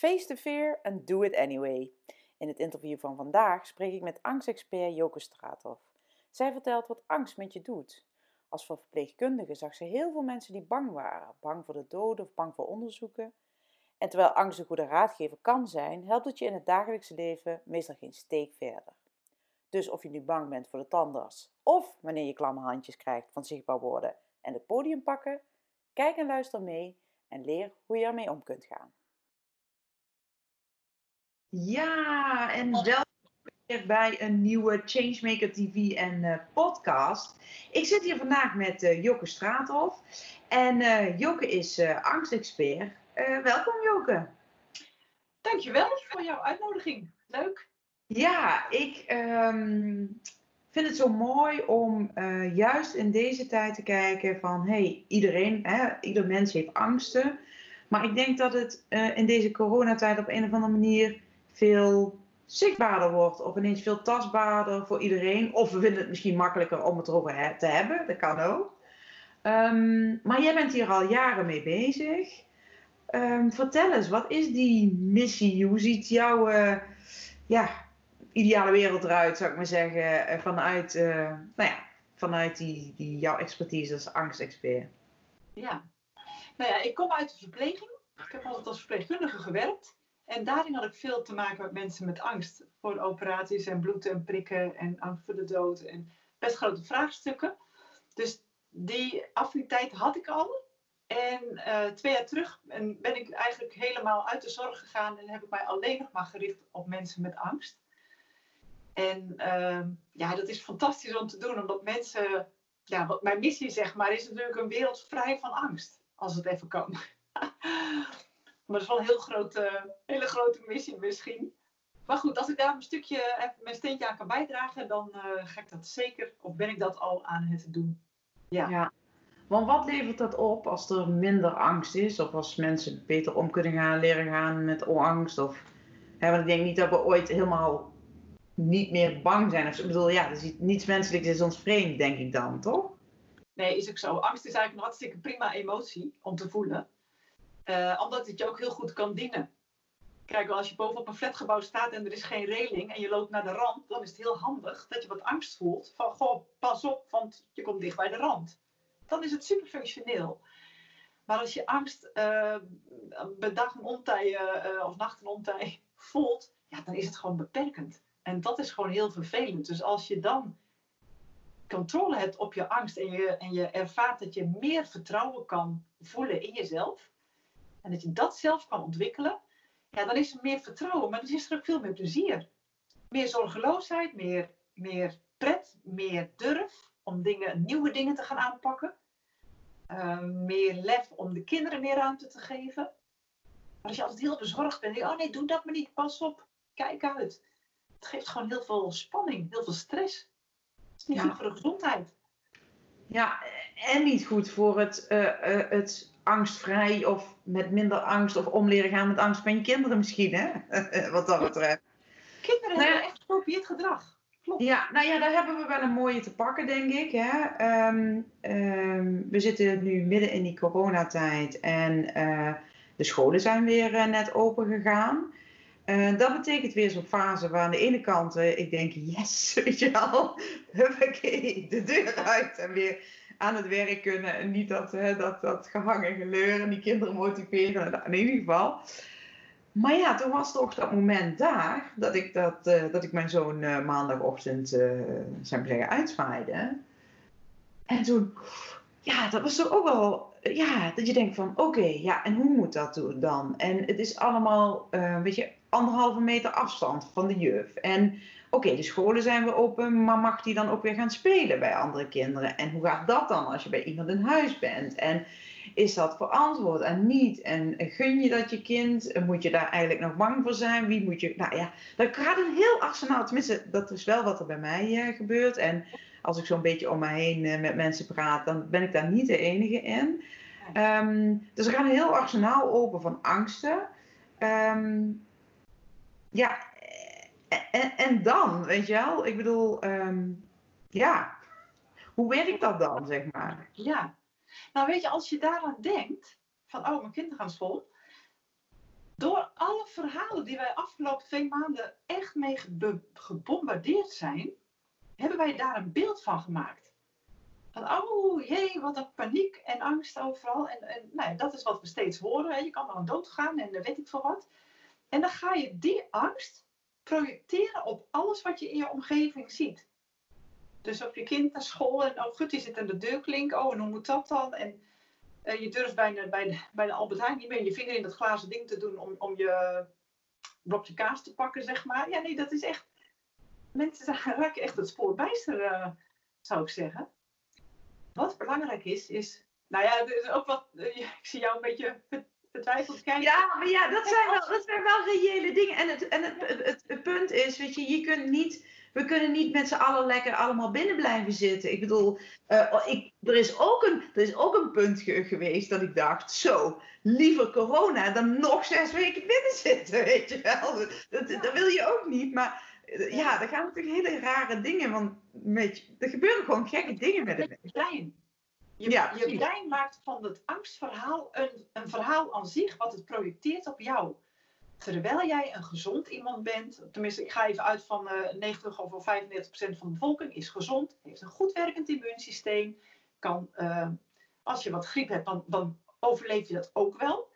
Face the fear and do it anyway. In het interview van vandaag spreek ik met angstexpert Joke Straathoff. Zij vertelt wat angst met je doet. Als verpleegkundige zag ze heel veel mensen die bang waren, bang voor de dood of bang voor onderzoeken. En terwijl angst een goede raadgever kan zijn, helpt het je in het dagelijkse leven meestal geen steek verder. Dus of je nu bang bent voor de tandarts of wanneer je klamme handjes krijgt van zichtbaar worden en het podium pakken, kijk en luister mee en leer hoe je ermee om kunt gaan. Ja, en welkom weer bij een nieuwe Changemaker TV en uh, podcast. Ik zit hier vandaag met uh, Joke Straathof. En uh, Joke is angstexpert. welkom Joke. Dankjewel voor jouw uitnodiging. Leuk. Ja, ik um, vind het zo mooi om juist in deze tijd te kijken van... hey, iedereen, hè, ieder mens heeft angsten. Maar ik denk dat het in deze coronatijd op een of andere manier veel zichtbaarder wordt of ineens veel tastbaarder voor iedereen. Of we vinden het misschien makkelijker om het erover te hebben, dat kan ook. Um, maar jij bent hier al jaren mee bezig. Um, vertel eens, wat is die missie? Hoe ziet jouw uh, ja, ideale wereld eruit, zou ik maar zeggen, uh, vanuit, uh, nou ja, vanuit die, die, jouw expertise als angstexpert? Ja, nou ja, ik kom uit de verpleging. Ik heb altijd als verpleegkundige gewerkt. En daarin had ik veel te maken met mensen met angst voor operaties en bloed en prikken en angst voor de dood en best grote vraagstukken. Dus die affiniteit had ik al. En uh, twee jaar terug ben ik eigenlijk helemaal uit de zorg gegaan en heb ik mij alleen nog maar gericht op mensen met angst. En uh, ja, dat is fantastisch om te doen, omdat mensen, ja, wat mijn missie zeg maar, is natuurlijk een wereld vrij van angst, als het even kan. Maar dat is wel een heel grote, hele grote missie misschien. Maar goed, als ik daar een stukje even mijn steentje aan kan bijdragen, dan uh, ga ik dat zeker, of ben ik dat al aan het doen. Ja. ja. Want wat levert dat op als er minder angst is? Of als mensen beter om kunnen gaan, leren gaan met angst? Of, hè, want ik denk niet dat we ooit helemaal niet meer bang zijn. Of, ik bedoel, ja, is niets menselijks is ons vreemd, denk ik dan, toch? Nee, is ook zo. Angst is eigenlijk een hartstikke prima emotie om te voelen. Uh, omdat het je ook heel goed kan dienen. Kijk, als je bovenop een flatgebouw staat en er is geen reling en je loopt naar de rand, dan is het heel handig dat je wat angst voelt. Van, goh, pas op, want je komt dicht bij de rand. Dan is het super functioneel. Maar als je angst uh, bij dag en ontij uh, of nacht en ontij voelt, ja, dan is het gewoon beperkend. En dat is gewoon heel vervelend. Dus als je dan controle hebt op je angst en je, en je ervaart dat je meer vertrouwen kan voelen in jezelf, en dat je dat zelf kan ontwikkelen, ja, dan is er meer vertrouwen, maar dan is er ook veel meer plezier. Meer zorgeloosheid, meer, meer pret, meer durf om dingen, nieuwe dingen te gaan aanpakken. Uh, meer lef om de kinderen meer ruimte te geven. Maar als je altijd heel bezorgd bent, denk je, oh nee, doe dat maar niet, pas op, kijk uit. Het geeft gewoon heel veel spanning, heel veel stress. Het is niet goed voor de gezondheid. Ja, en niet goed voor het, uh, uh, het angstvrij of met minder angst of om leren gaan met angst van je kinderen misschien, hè? Wat dat betreft. Kinderen nou hebben echt gekopieerd gedrag. Klopt. Ja, nou ja, daar hebben we wel een mooie te pakken, denk ik. Hè? Um, um, we zitten nu midden in die coronatijd en uh, de scholen zijn weer uh, net open gegaan. Uh, dat betekent weer zo'n fase waar aan de ene kant ik denk, yes, weet je wel, huppakee, de deur uit en weer aan het werk kunnen. En niet dat, hè, dat, dat gehangen geleuren, die kinderen motiveren, nou, in ieder geval. Maar ja, toen was toch dat moment daar dat ik, dat, uh, dat ik mijn zoon uh, maandagochtend, uh, ik zeggen, uitzwaaide. En toen, ja, dat was toch ook wel, ja, dat je denkt van, oké, ja, en hoe moet dat dan? En het is allemaal, weet je, anderhalve meter afstand van de juf. En Oké, de scholen zijn weer open, maar mag die dan ook weer gaan spelen bij andere kinderen? En hoe gaat dat dan als je bij iemand in huis bent? En is dat verantwoord en niet? En gun je dat je kind? Moet je daar eigenlijk nog bang voor zijn? Wie moet je... Nou ja, dat gaat een heel arsenaal. Tenminste, dat is wel wat er bij mij uh, gebeurt. En als ik zo'n beetje om me heen uh, met mensen praat, dan ben ik daar niet de enige in. Um, dus er gaat een heel arsenaal open van angsten. Um, ja, en, dan, weet je wel? Ik bedoel, um, ja, hoe werkt dat dan, zeg maar? Ja, nou weet je, als je daaraan denkt, van oh, mijn kinderen gaan school. Door alle verhalen die wij afgelopen twee maanden echt mee gebombardeerd zijn, hebben wij daar een beeld van gemaakt. Van oh jee, wat een paniek en angst overal. En, en nou ja, dat is wat we steeds horen. Hè. Je kan aan dood gaan en weet ik veel wat. En dan ga je die angst projecteren op alles wat je in je omgeving ziet. Dus op je kind naar school en oh goed, die zit aan de deurklink. Oh, en hoe moet dat dan? En uh, je durft bijna bij de, bij de Albert Heijn niet meer je vinger in dat glazen ding te doen om, om je blokje kaas te pakken, zeg maar. Ja, nee, dat is echt... Mensen raken echt het spoor bijster, uh, zou ik zeggen. Wat belangrijk is, is... Nou ja, er is ook wat... Uh, ik zie jou een beetje kijken. Ja, maar ja, dat zijn wel, dat zijn wel reële dingen. En, het, en het, het, het punt is, weet je, je kunt niet we kunnen niet met z'n allen lekker allemaal binnen blijven zitten. Ik bedoel, uh, ik, er, is ook een, er is ook een punt geweest dat ik dacht, zo, liever corona dan nog zes weken binnen zitten, weet je wel. Dat, dat wil je ook niet, maar eh, ja, er gaan natuurlijk hele rare dingen, want met, er gebeuren gewoon gekke dingen met het brein. Je, ja, je brein maakt van het angstverhaal een, een verhaal aan zich, wat het projecteert op jou terwijl jij een gezond iemand bent, tenminste ik ga even uit van uh, 90 of 95 procent van de bevolking is gezond, heeft een goed werkend immuunsysteem, kan, uh, als je wat griep hebt, dan, dan, overleef je dat ook wel.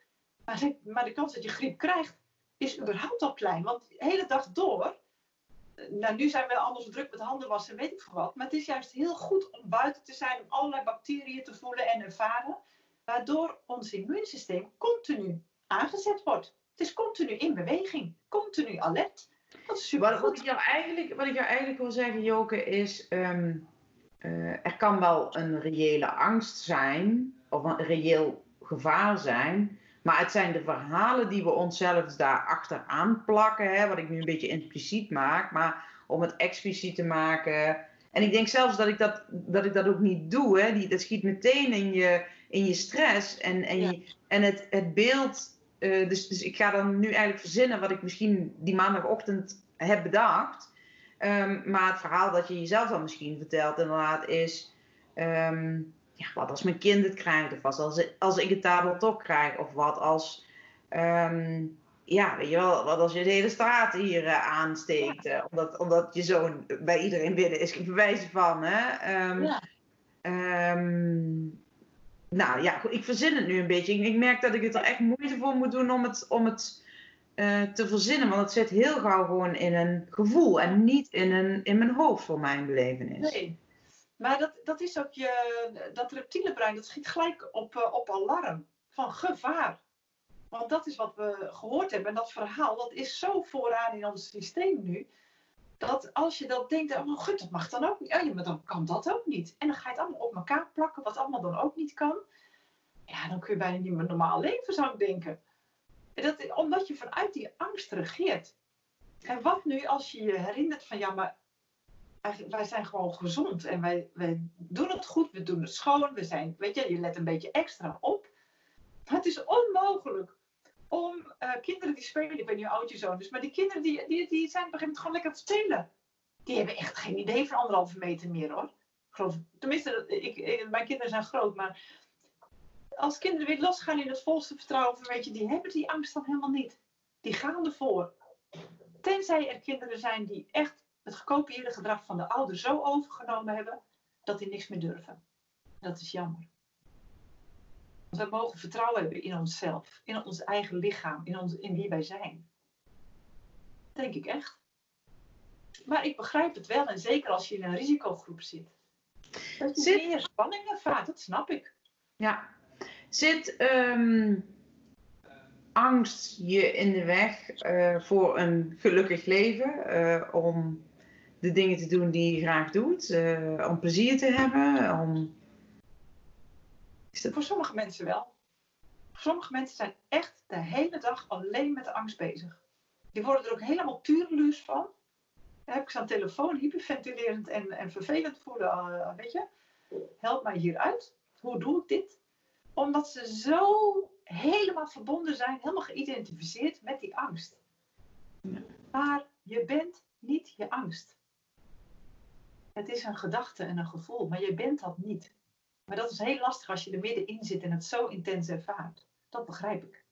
Maar maar de kans dat je griep krijgt, is überhaupt al klein. Want de hele dag door, nou nu zijn we anders druk met handen wassen en weet ik veel wat, maar het is juist heel goed om buiten te zijn, om allerlei bacteriën te voelen en ervaren, waardoor ons immuunsysteem continu aangezet wordt. Het is continu in beweging, continu alert. Dat is super wat, wat, ik jou eigenlijk, wat ik jou eigenlijk wil zeggen, Joke, is um, uh, er kan wel een reële angst zijn, of een reëel gevaar zijn. Maar het zijn de verhalen die we onszelf daar achteraan plakken, hè, wat ik nu een beetje impliciet maak, maar om het expliciet te maken. En ik denk zelfs dat ik dat, dat, ik dat ook niet doe. Hè. Die, dat schiet meteen in je, in je stress. En, en, je, en het, het beeld uh, dus, dus ik ga dan nu eigenlijk verzinnen wat ik misschien die maandagochtend heb bedacht. Um, maar het verhaal dat je jezelf dan misschien vertelt, inderdaad, is. Um, ja, wat als mijn kind het krijgt, of wat als, als ik het toch krijg, of wat als. Um, ja, weet je wel, wat als je de hele straat hier uh, aansteekt, uh, omdat, omdat je zoon bij iedereen binnen is, bewijzen van. Hè? ja nou ja, ik verzin het nu een beetje. Ik, merk dat ik het er echt moeite voor moet doen om het, om het uh, te verzinnen. Want het zit heel gauw gewoon in een gevoel en niet in, een, in mijn hoofd voor mijn belevenis. Nee, maar dat, dat is ook je, dat reptiele brein, dat schiet gelijk op, uh, op alarm van gevaar. Want dat is wat we gehoord hebben. En dat verhaal, dat is zo vooraan in ons systeem nu. Dat als je dat denkt, oh goed, dat mag dan ook niet. Ja, maar dan kan dat ook niet. En dan ga je het allemaal op elkaar plakken, wat allemaal dan ook niet kan. Ja, dan kun je bijna niet meer normaal leven, zou ik denken. Dat, omdat je vanuit die angst regeert. En wat nu als je je herinnert van, ja, maar wij zijn gewoon gezond en wij, doen het goed, we doen het schoon, we zijn, weet je, je let een beetje extra op. Het is onmogelijk om uh, kinderen die spelen, ik niet hoe oud je zoon is, maar die kinderen die, die, die zijn op een gegeven moment gewoon lekker het spelen. Die hebben echt geen idee van anderhalve meter meer hoor. Geloof, tenminste, mijn kinderen zijn groot, maar als kinderen weer losgaan in het volste vertrouwen, weet je, die hebben die angst dan helemaal niet. Die gaan ervoor. Tenzij er kinderen zijn die echt het gekopieerde gedrag van de ouder zo overgenomen hebben, dat die niks meer durven. Dat is jammer. We mogen vertrouwen hebben in onszelf, in ons eigen lichaam, in, ons, in wie wij zijn. Denk ik echt. Maar ik begrijp het wel, en zeker als je in een risicogroep zit. Dat zit... meer spanning ervaart, dat snap ik. Ja. Zit um, angst je in de weg uh, voor een gelukkig leven? Uh, om de dingen te doen die je graag doet? Uh, om plezier te hebben? Om Voor sommige mensen wel. Sommige mensen zijn echt de hele dag alleen met de angst bezig. Die worden er ook helemaal tureluurs van. Dan heb ik zo'n telefoon hyperventilerend en, en vervelend voelen. Uh, weet je, help mij hieruit. Hoe doe ik dit? Omdat ze zo helemaal verbonden zijn, helemaal geïdentificeerd met die angst. Maar je bent niet je angst. Het is een gedachte en een gevoel, maar je bent dat niet. Maar dat is heel lastig als je er middenin zit en het zo intens ervaart. Dat begrijp ik.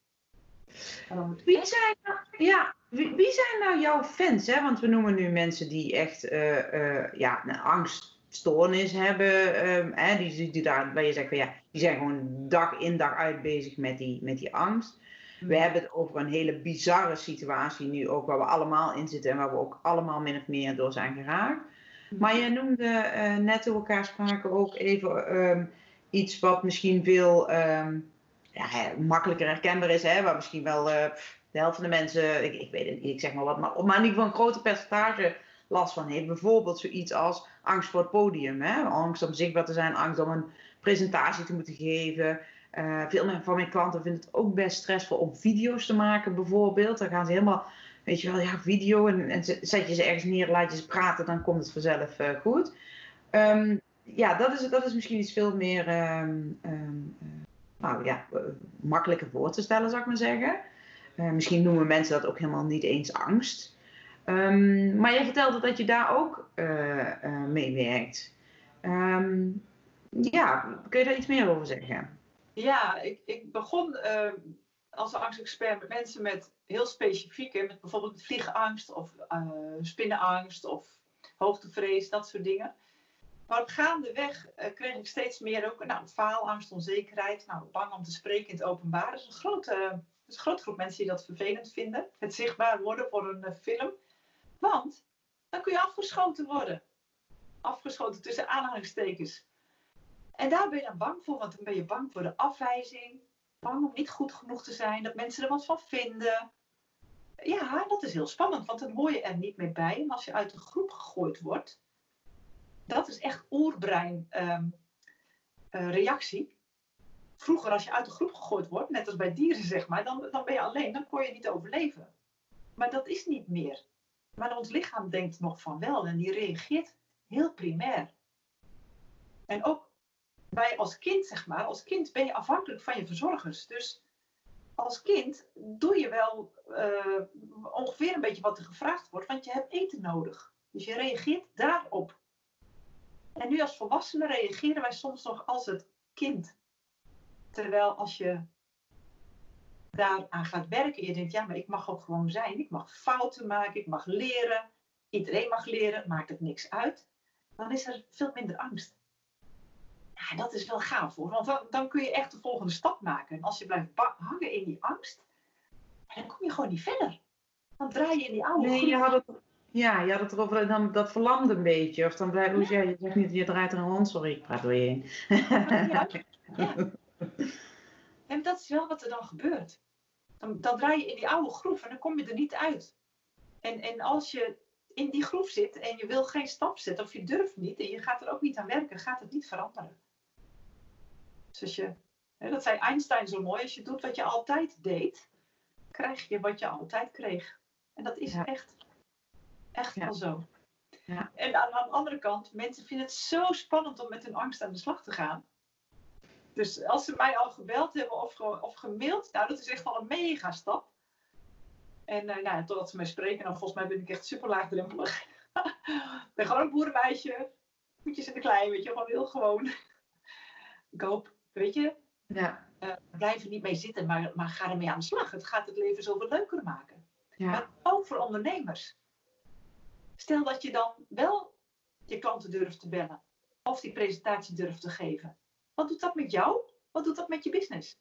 Wie zijn, nou, ja, wie, wie, zijn nou jouw fans? Hè? Want we noemen nu mensen die echt uh, uh, ja, een angststoornis hebben. Um, hè? Die, die, daar, waar je zegt van ja, die zijn gewoon dag in dag uit bezig met die, met die angst. We hmm. hebben het over een hele bizarre situatie nu ook, waar we allemaal in zitten en waar we ook allemaal min of meer door zijn geraakt. Maar je noemde uh, net door elkaar spraken ook even um, iets wat misschien veel um, ja, makkelijker herkenbaar is, hè, waar misschien wel uh, de helft van de mensen, ik, ik weet het niet, ik zeg maar wat, maar, maar in ieder geval een groter percentage last van heeft. Bijvoorbeeld zoiets als angst voor het podium, hè? angst om zichtbaar te zijn, angst om een presentatie te moeten geven. Uh, veel van mijn klanten vinden het ook best stressvol om video's te maken, bijvoorbeeld. Dan gaan ze helemaal, weet je wel, ja, video en, en zet je ze ergens neer, laat je ze praten, dan komt het vanzelf uh, goed. Um, ja, dat is, dat is misschien iets veel meer um, um, nou ja, eh, makkelijker voor te stellen, zou ik maar zeggen. Misschien noemen mensen dat ook helemaal niet eens angst. Maar jij vertelde dat je daar ook mee werkt. Ja, kun je daar iets meer over zeggen? Ja, ik, ik begon als angstexpert met mensen met heel specifieke, met bijvoorbeeld vliegenangst of spinnenangst of hoogtevrees, dat soort dingen. Maar op gaandeweg uh, kreeg ik steeds meer ook nou, faalangst, onzekerheid, nou, bang om te spreken in het openbaar. Dat is een grote, is een grote groep mensen die dat vervelend vinden. Het zichtbaar worden voor een uh, film. Want dan kun je afgeschoten worden. Afgeschoten tussen aanhalingstekens. En daar ben je dan bang voor, want dan ben je bang voor de afwijzing. Bang om niet goed genoeg te zijn, dat mensen er wat van vinden. Ja, dat is heel spannend, want dan hoor je er niet meer bij. En als je uit de groep gegooid wordt, dat is echt oerbrein ehm, eh. Vroeger als je uit de groep gegooid wordt, net als bij dieren zeg maar, dan, dan ben je alleen, dan kon je niet overleven. Maar dat is niet meer. Maar ons lichaam denkt nog van wel en die reageert heel primair. En ook wij als kind, zeg maar, als kind ben je afhankelijk van je verzorgers. Dus als kind doe je wel uh, ongeveer een beetje wat er gevraagd wordt, want je hebt eten nodig. Dus je reageert daarop. En nu als volwassenen reageren wij soms nog als het kind. Terwijl als je daaraan gaat werken, je denkt, ja, maar ik mag ook gewoon zijn. Ik mag fouten maken, ik mag leren. Iedereen mag leren, maakt het niks uit. Dan is er veel minder angst. Ja, dat is wel gaaf hoor, want dan, dan kun je echt de volgende stap maken. En als je blijft hangen in die angst, dan kom je gewoon niet verder. Dan draai je in die oude nee, je had het ja, je had het erover, dan, dat verlamt een beetje. Of dan blijft, hoe ja. je zegt niet, je draait er een rond. Sorry, ik praat door je heen. Ja. En dat is wel wat er dan gebeurt. Dan, dan draai je in die oude groef en dan kom je er niet uit. En, en als je in die groef zit en je wil geen stap zetten of je durft niet en je gaat er ook niet aan werken, gaat het niet veranderen. Dus je, hè, dat zei Einstein zo mooi, als je doet wat je altijd deed, krijg je wat je altijd kreeg. En dat is echt Echt wel zo. Ja. En aan, aan, de andere kant, mensen vinden het zo spannend om met hun angst aan de slag te gaan. Dus als ze mij al gebeld hebben of, of gemaild, nou dat is echt wel een mega stap. En uh, nou, totdat ze mij spreken, dan volgens mij ben ik echt super laagdrempelig. ik ben gewoon een boerenmeisje. Voetjes in de klei, weet je, gewoon heel gewoon. ik hoop, weet je, ja. Uh, blijf er niet mee zitten, maar, maar ga ermee aan de slag. Het gaat het leven zoveel leuker maken. Ja. Maar ook voor ondernemers. Stel dat je dan wel je klanten durft te bellen of die presentatie durft te geven. Wat doet dat met jou? Wat doet dat met je business?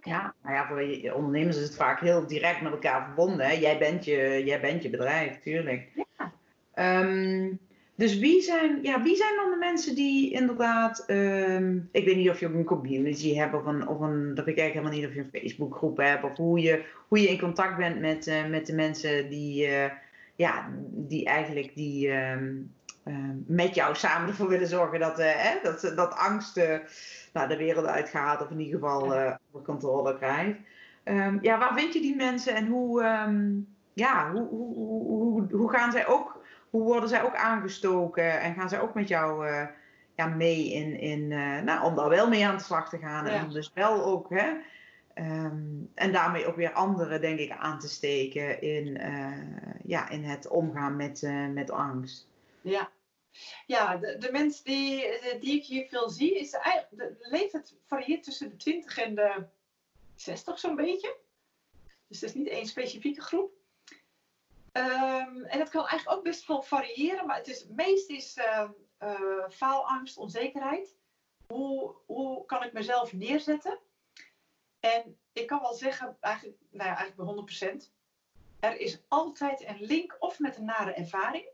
Ja, nou ja, voor je ondernemers is het vaak heel direct met elkaar verbonden. Hè? Jij, bent je, jij bent je bedrijf, tuurlijk. Ja. Um, dus wie zijn, ja, wie zijn dan de mensen die inderdaad, um, ik weet niet of je ook een community hebt of een, of een dat ik eigenlijk helemaal niet of je een Facebookgroep hebt of hoe je, hoe je in contact bent met, uh, met de mensen die, uh, ja, die eigenlijk die, um, met jou samen ervoor willen zorgen dat, hè, dat, dat angst nou, de wereld uitgaat, of in ieder geval onder controle krijgt. Ehm, ja, waar vind je die mensen en hoe, ja, hoe, hoe, hoe, hoe, gaan zij ook, hoe worden zij ook aangestoken en gaan zij ook met jou ja, mee in, in nou, om daar wel mee aan de slag te gaan en dus wel ook, hè, Ehm, en daarmee ook weer anderen, denk ik, aan te steken in, uh, ja, in het omgaan met, met angst. Ja, ja de, de mensen die, die ik hier veel zie, is eigenlijk, de leeftijd varieert tussen de 20 en de 60 zo'n beetje. Dus het is niet één specifieke groep. Um, en dat kan eigenlijk ook best wel variëren, maar het, is, het meest is uh, faalangst, onzekerheid. Hoe, hoe kan ik mezelf neerzetten? En ik kan wel zeggen, eigenlijk, nou eigenlijk bij 100%. Er is altijd een link of met een nare ervaring.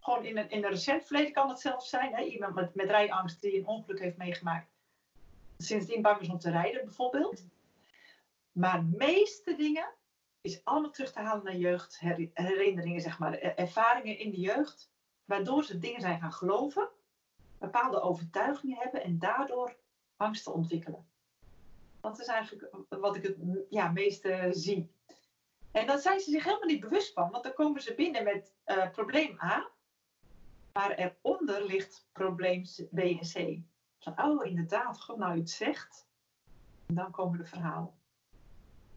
Gewoon in een, in een recent verleden kan het zelfs zijn. Hè? Iemand met, met rijangst die een ongeluk heeft meegemaakt. Sindsdien bang is om te rijden bijvoorbeeld. Maar meeste dingen is allemaal terug te halen naar jeugdherinneringen, zeg maar. Ervaringen in de jeugd. Waardoor ze dingen zijn gaan geloven. Bepaalde overtuigingen hebben en daardoor angsten ontwikkelen. Dat is eigenlijk wat ik het ja, meeste zie. En dan zijn ze zich helemaal niet bewust van, want dan komen ze binnen met uh, probleem A, maar eronder ligt probleem B en C. Oh, inderdaad, God nou iets zegt. En dan komen de verhalen.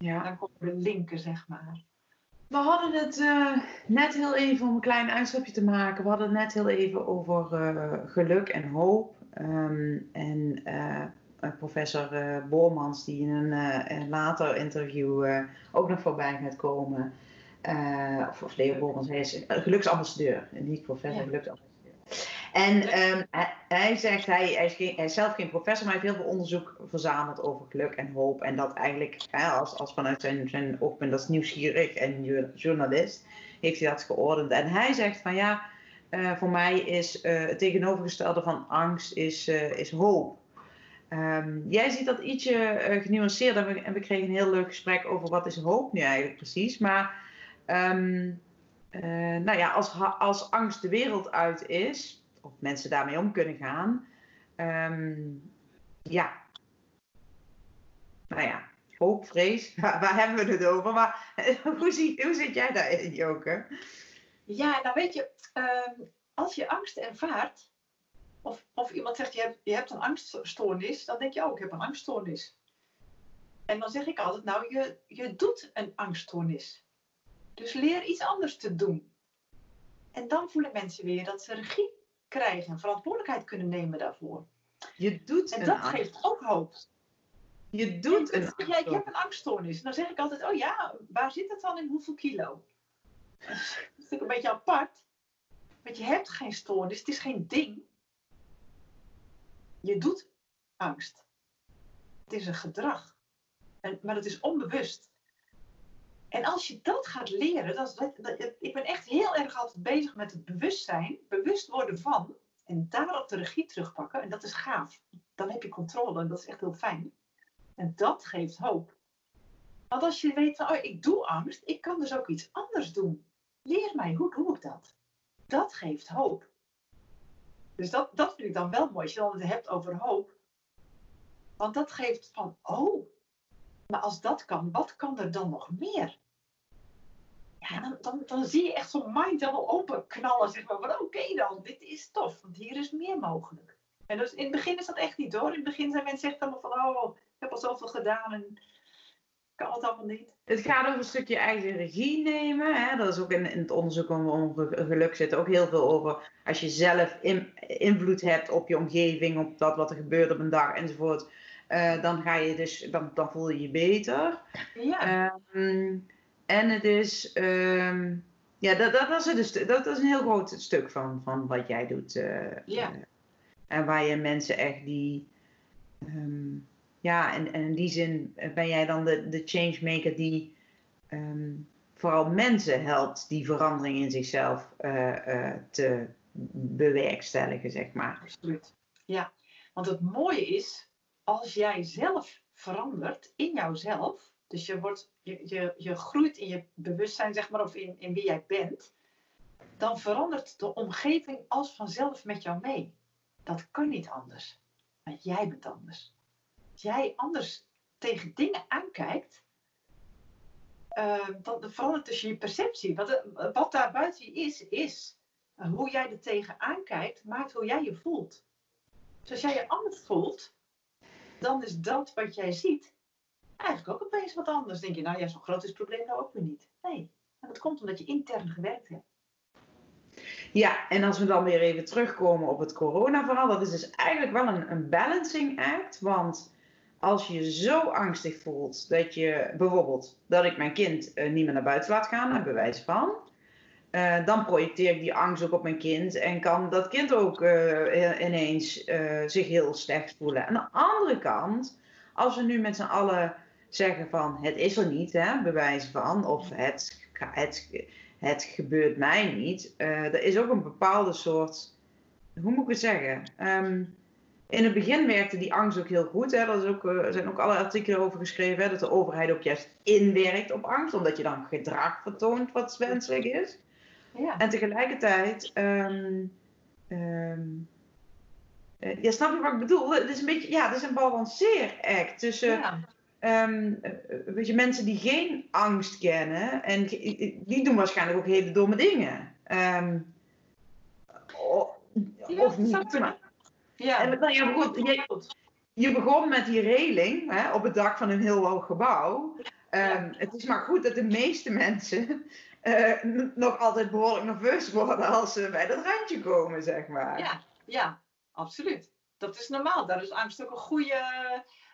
Ja. Dan komen de linken, zeg maar. We hadden het uh, net heel even, om een klein uitstapje te maken, we hadden het net heel even over uh, geluk en hoop. Um, en eh, professor Boormans, die in een later interview ook nog voorbij gaat komen. of, of Leo Boormans, hij is geluksambassadeur, niet professor, ja. geluksambassadeur. En um, hij, hij, zegt, hij, hij, is geen, hij, is zelf geen professor, maar hij heeft heel veel onderzoek verzameld over geluk en hoop. En dat eigenlijk, hè, als, als vanuit zijn, zijn oogpunt als nieuwsgierig en journalist, heeft hij dat geordend. En hij zegt van ja, uh, voor mij is uh, het tegenovergestelde van angst is, uh, is hoop. Um, jij ziet dat ietsje genuanceerder en we, en we, kregen een heel leuk gesprek over wat is hoop nu eigenlijk precies. Maar um, uh, nou ja, als, als angst de wereld uit is, of mensen daarmee om kunnen gaan, um, ja. Nou ja, hoop, vrees, waar, hebben we het over? Maar hoe, hoe zit jij daarin, Joke? Ja, nou weet je, als je angst ervaart, of, of iemand zegt, je hebt, je hebt een angststoornis, dan denk je, oh, ik heb een angststoornis. En dan zeg ik altijd, nou, je, je doet een angststoornis. Dus leer iets anders te doen. En dan voelen mensen weer dat ze regie krijgen en verantwoordelijkheid kunnen nemen daarvoor. Je doet en dat geeft ook hoop. Je doet een. Ja, ik heb een angststoornis. dan zeg ik altijd, oh ja, waar zit het dan in hoeveel kilo? Dat is natuurlijk een beetje apart. Want je hebt geen stoornis, het is geen ding je doet angst. Het is een gedrag. En, maar het is onbewust. En als je dat gaat leren, dat ik ben echt heel erg altijd bezig met het bewustzijn, bewust worden van, en daarop de regie terugpakken. En dat is gaaf. Dan heb je controle en dat is echt heel fijn. En dat geeft hoop. Want als je weet oh, ik doe angst, ik kan dus ook iets anders doen. Leer mij, hoe doe ik dat? Dat geeft hoop. Dus dat, dat vind ik dan wel mooi, als je dan het hebt over hoop. Want dat geeft van, oh, maar als dat kan, wat kan er dan nog meer? Ja, dan, dan, dan zie je echt zo'n mind helemaal open knallen, zeg maar. Oké dan, dit is tof, want hier is meer mogelijk. En dus in het begin is dat echt niet hoor. In het begin zijn mensen echt allemaal van, oh, ik heb al zoveel gedaan en kan het allemaal niet. Het gaat over een stukje eigen regie nemen. Hè? Dat is ook in, in het onderzoek om, geluk zit ook heel veel over. Als je zelf invloed hebt op je omgeving, op dat wat er gebeurt op een dag enzovoort. Uh, dan ga je dus, dan, dan voel je je beter. Ja. Um, en het is, um, ja, dat, dat, dat, is dus, dat is een heel groot stuk van, van wat jij doet. Uh, ja. Uh, en waar je mensen echt die, um, ja, en, en in die zin eh, ben jij dan de, de changemaker die vooral mensen helpt die verandering in zichzelf te bewerkstelligen, zeg maar. Absoluut. Ja, want het mooie is, als jij zelf verandert in jouzelf, dus je, wordt, je, je, je groeit in je bewustzijn, zeg maar, of in, in wie jij bent, dan verandert de omgeving als vanzelf met jou mee. Dat kan niet anders. Maar jij bent anders. Als jij anders tegen dingen aankijkt, uh, dan verandert dus je perceptie. Wat, wat daar buiten je is, is. Hoe jij er tegenaan kijkt, maakt hoe jij je voelt. Dus als jij je anders voelt, dan is dat wat jij ziet eigenlijk ook opeens wat anders. denk je, nou ja, zo'n groot is het probleem nou ook weer niet. Nee, dat komt omdat je intern gewerkt hebt. Ja, en als we dan weer even terugkomen op het corona-verhaal, dat is dus eigenlijk wel een, een balancing act. Want als je zo angstig voelt dat je bijvoorbeeld dat ik mijn kind uh, niet meer naar buiten laat gaan, naar bewijs van. Uh, dan projecteer ik die angst ook op mijn kind en kan dat kind ook uh, ineens zich heel slecht voelen. Aan de andere kant, als we nu met z'n allen zeggen van het is er niet, hè, bewijs van, of het, het, het gebeurt mij niet. Er is ook een bepaalde soort, hoe moet ik het zeggen? Um, in het begin werkte die angst ook heel goed. Er, is ook, er zijn ook alle artikelen over geschreven hè, dat de overheid ook juist inwerkt op angst, omdat je dan gedrag vertoont wat wenselijk is. Ja. En tegelijkertijd, um, um, uh, ja, snap je wat ik bedoel? Het is een beetje, ja, het is een balanceeract tussen. Ja um, weet je, mensen die geen angst kennen, en die doen waarschijnlijk ook hele domme dingen. Um, of niet. Maar, ja, en, nou ja, goed, je, je, begon met die reling hè, op het dak van een heel hoog gebouw. Um, het is maar goed dat de meeste mensen uh, nog altijd behoorlijk nerveus worden als ze bij dat randje komen, zeg maar. Ja, ja, absoluut. Dat is normaal. Daar is angst ook een goede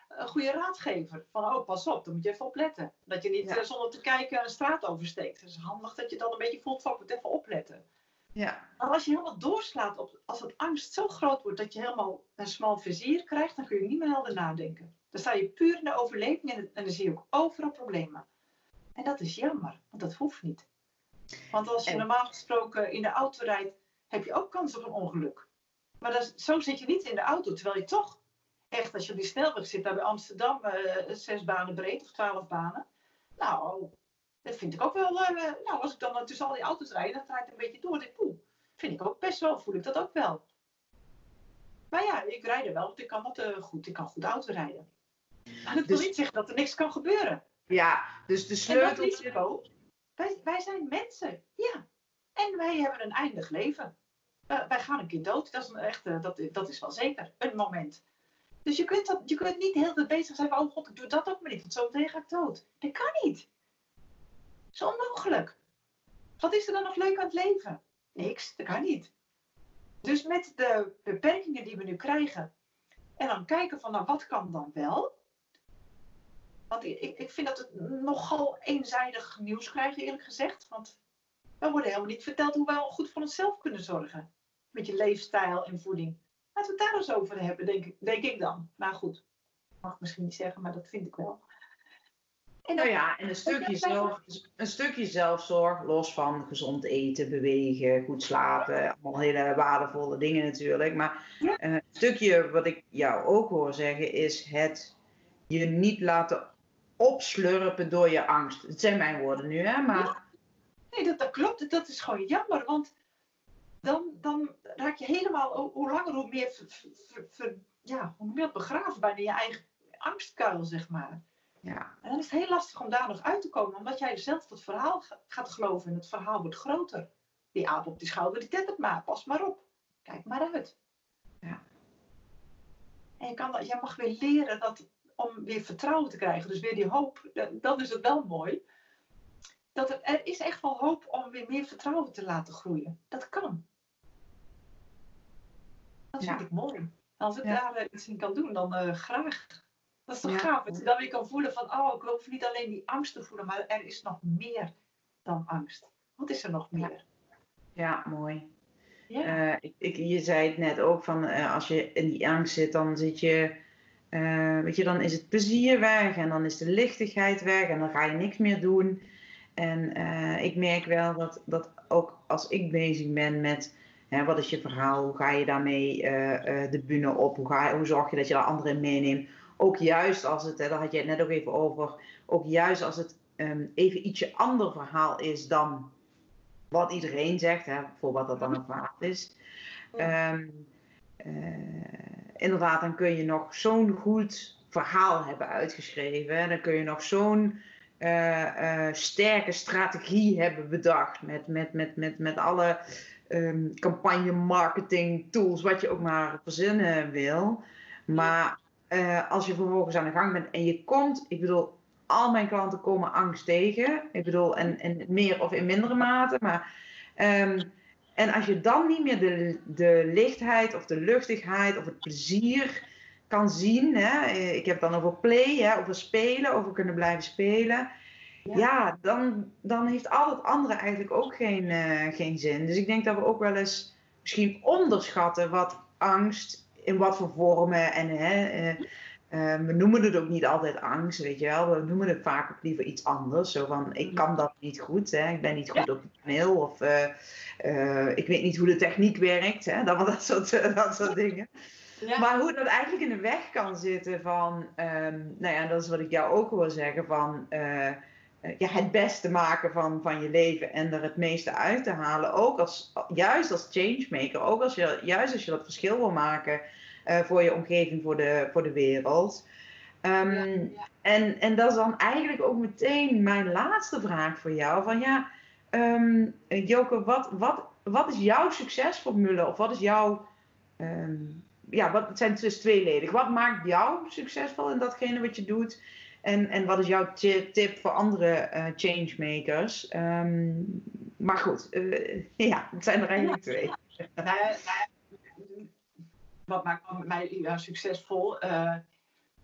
een goede raadgever. Van, oh, pas op, dan moet je even opletten. Dat je niet ja. Eh, zonder te kijken een straat oversteekt. Het is handig dat je dan een beetje voelt van, moet even opletten. Ja. Maar als je helemaal doorslaat, op, als het angst zo groot wordt dat je helemaal een smal vizier krijgt, dan kun je niet meer helder nadenken. Dan sta je puur in de overleving en, en dan zie je ook overal problemen. En dat is jammer, want dat hoeft niet. Want als je normaal gesproken in de auto rijdt, heb je ook kans op een ongeluk. Maar dat, zo zit je niet in de auto, terwijl je toch echt, als je op die snelweg zit, daar bij Amsterdam, uh, zes banen breed of twaalf banen. Nou, dat vind ik ook wel. Uh, nou, als ik dan tussen al die auto's rijd, dan draait het een beetje door. Denk, poeh, vind ik ook best wel, voel ik dat ook wel. Maar ja, ik rijd er wel, want ik kan dat uh, goed. Ik kan goed auto rijden. Maar dat dus, wil niet zeggen dat er niks kan gebeuren. Ja, dus de sleutel. Wij, wij zijn mensen, ja. En wij hebben een eindig leven. wij gaan een keer dood, dat is, echt, dat, dat is wel zeker. Een moment. Dus je kunt, dat, je kunt niet heel veel bezig zijn van, oh god, ik doe dat ook maar niet, want zo meteen ga ik dood. Dat kan niet. Dat is onmogelijk. Wat is er dan nog leuk aan het leven? Niks, dat kan niet. Dus met de beperkingen die we nu krijgen, en dan kijken van, nou, wat kan dan wel? Want ik, ik vind dat het nogal eenzijdig nieuws krijgen, eerlijk gezegd. Want we worden helemaal niet verteld hoe wij al goed voor onszelf kunnen zorgen. Met je leefstijl en voeding. Laten we het daar eens over hebben, denk ik, denk ik dan. Maar goed, mag ik misschien niet zeggen, maar dat vind ik wel. En nou ja, en een stukje, zelf, een stukje zelfzorg, los van gezond eten, bewegen, goed slapen. Allemaal hele waardevolle dingen natuurlijk. Maar een stukje wat ik jou ook hoor zeggen is het je niet laten opslurpen door je angst. Het zijn mijn woorden nu, hè? Maar... Nee, dat, dat klopt. Dat is gewoon jammer. Want dan, dan raak je helemaal, hoe langer hoe meer, ja, hoe meer begraven bijna je eigen angstkuil, zeg maar. Ja. En dan is het heel lastig om daar nog uit te komen, omdat jij zelf het verhaal gaat geloven en het verhaal wordt groter. Die aap op die schouder, die het maar, pas maar op. Kijk maar uit. Ja. En je, kan, jij mag weer leren dat, om weer vertrouwen te krijgen, dus weer die hoop, dan is het wel mooi. Dat er, er is echt wel hoop om weer meer vertrouwen te laten groeien. Dat kan. Dat vind ik mooi. Als ik daar uh, iets in kan doen, dan uh, graag. Dat is toch ja. gaaf? Dat je dan weer kan voelen van, oh, ik hoef niet alleen die angst te voelen, maar er is nog meer dan angst. Wat is er nog meer? Ja, mooi. Ja. Uh, ik, ik, je zei het net ook van, als je in die angst zit, dan zit je, weet je, dan is het plezier weg en dan is de lichtigheid weg en dan ga je niks meer doen. En ik merk wel dat, dat ook als ik bezig ben met wat is je verhaal? Hoe ga je daarmee uh, uh, de bühne op? Hoe, ga, hoe zorg je dat je daar anderen meeneemt? Ook juist als het, hè, daar had je het net ook even over, ook juist als het um, even ietsje ander verhaal is dan wat iedereen zegt, hè, voor wat dat dan ook waard is. Ehm, eh, inderdaad, dan kun je nog zo'n goed verhaal hebben uitgeschreven. Dan kun je nog zo'n uh, sterke strategie hebben bedacht. Met, met, met, met, met alle um, campagne marketing tools, wat je ook maar verzinnen wil. Maar uh, als je vervolgens aan de gang bent en je komt, ik bedoel, al mijn klanten komen angst tegen. Ik bedoel, en, en meer of in mindere mate. Maar, um, en als je dan niet meer de, de lichtheid of de luchtigheid of het plezier kan zien. Hè? Ik heb het dan over play, hè? over spelen, over kunnen blijven spelen. Ja, dan, dan heeft al het andere eigenlijk ook geen, uh, geen zin. Dus ik denk dat we ook wel eens misschien onderschatten wat angst, in wat voor vormen. En hè, uh, uh, we noemen het ook niet altijd angst, weet je wel. We noemen het vaak ook liever iets anders. Zo van, ik kan dat niet goed, hè? ik ben niet goed op het toneel. Of ik weet niet hoe de techniek werkt. Hè? Dat, dat, soort, dat soort dingen. Ja. Maar hoe dat eigenlijk in de weg kan zitten van, um, nou ja, dat is wat ik jou ook wil zeggen, van uh, ja, het beste maken van, van je leven en er het meeste uit te halen. Ook als, juist als changemaker, ook als je, juist als je dat verschil wil maken uh, voor je omgeving, voor de, voor de wereld. Um, ja, ja. En, en dat is dan eigenlijk ook meteen mijn laatste vraag voor jou. Van ja, um, Joke, wat, wat, wat is jouw succesformule? Of wat is jouw um, ja, wat, het zijn dus tweeledig. Wat maakt jou succesvol in datgene wat je doet? En, en wat is jouw tip voor andere uh, changemakers? Um, maar goed, uh, ja, het zijn er eigenlijk twee. Wat maakt mij uh, succesvol?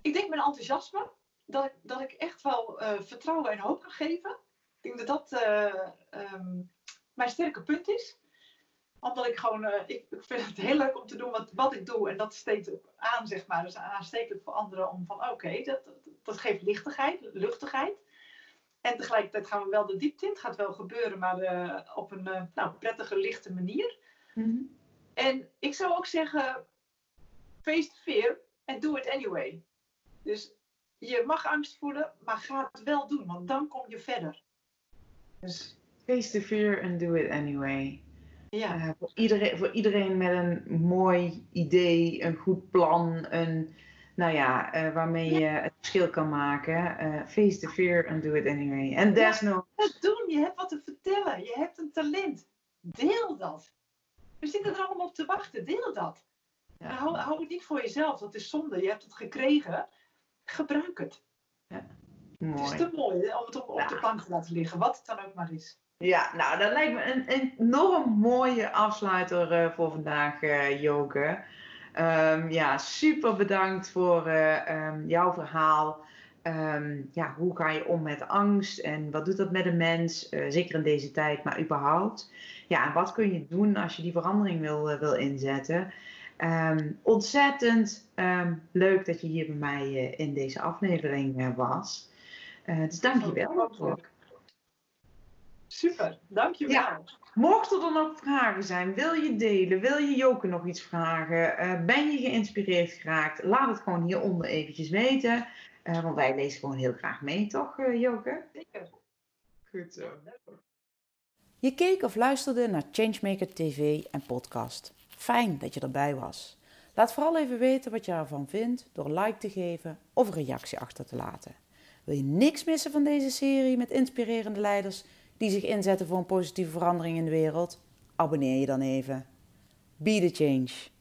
ik denk mijn enthousiasme. Dat ik, dat ik echt wel vertrouwen en hoop kan geven. Ik denk dat dat um, mijn sterke punt is omdat ik gewoon, ik, ik, vind het heel leuk om te doen wat, wat ik doe. En dat steekt aan, zeg maar. Dus aanstekelijk voor anderen om van, oké, okay, dat, dat, dat, geeft lichtigheid, luchtigheid. En tegelijkertijd gaan we wel de diepte in. Het gaat wel gebeuren, maar uh, op een uh, nou, prettige, lichte manier. Mm -hmm. En ik zou ook zeggen, face the fear and do it anyway. Dus je mag angst voelen, maar ga het wel doen, want dan kom je verder. Dus... Face the fear and do it anyway. Ja. Uh, voor, iedereen, voor iedereen met een mooi idee, een goed plan, een, nou ja, uh, waarmee ja. je het verschil kan maken. Uh, face the fear and do it anyway. And there's ja, no... Dat doen, je hebt wat te vertellen, je hebt een talent. Deel dat. We zitten er allemaal op te wachten, deel dat. Hou, hou het niet voor jezelf, dat is zonde. Je hebt het gekregen, gebruik het. Ja. Mooi. Het is te mooi om het op, op de plank te laten liggen, wat het dan ook maar is. Ja, nou, dat lijkt me een enorm mooie afsluiter uh, voor vandaag, uh, Joke. Um, ja, super bedankt voor uh, um, jouw verhaal. Um, ja, hoe ga je om met angst en wat doet dat met een mens? zeker in deze tijd, maar überhaupt. Ja, en wat kun je doen als je die verandering wil, wil inzetten? Ontzettend leuk dat je hier bij mij in deze aflevering was. dus dank je wel. Super, dankjewel. Ja. Mochten er nog vragen zijn, wil je delen, wil je Joke nog iets vragen, uh, ben je geïnspireerd geraakt, laat het gewoon hieronder eventjes weten. Uh, want wij lezen gewoon heel graag mee, toch uh, Joke? Zeker. Goed zo. Je keek of luisterde naar Changemaker TV en podcast. Fijn dat je erbij was. Laat vooral even weten wat je ervan vindt door like te geven of een reactie achter te laten. Wil je niks missen van deze serie met inspirerende leiders? die zich inzetten voor een positieve verandering in de wereld, abonneer je dan even. Be the change.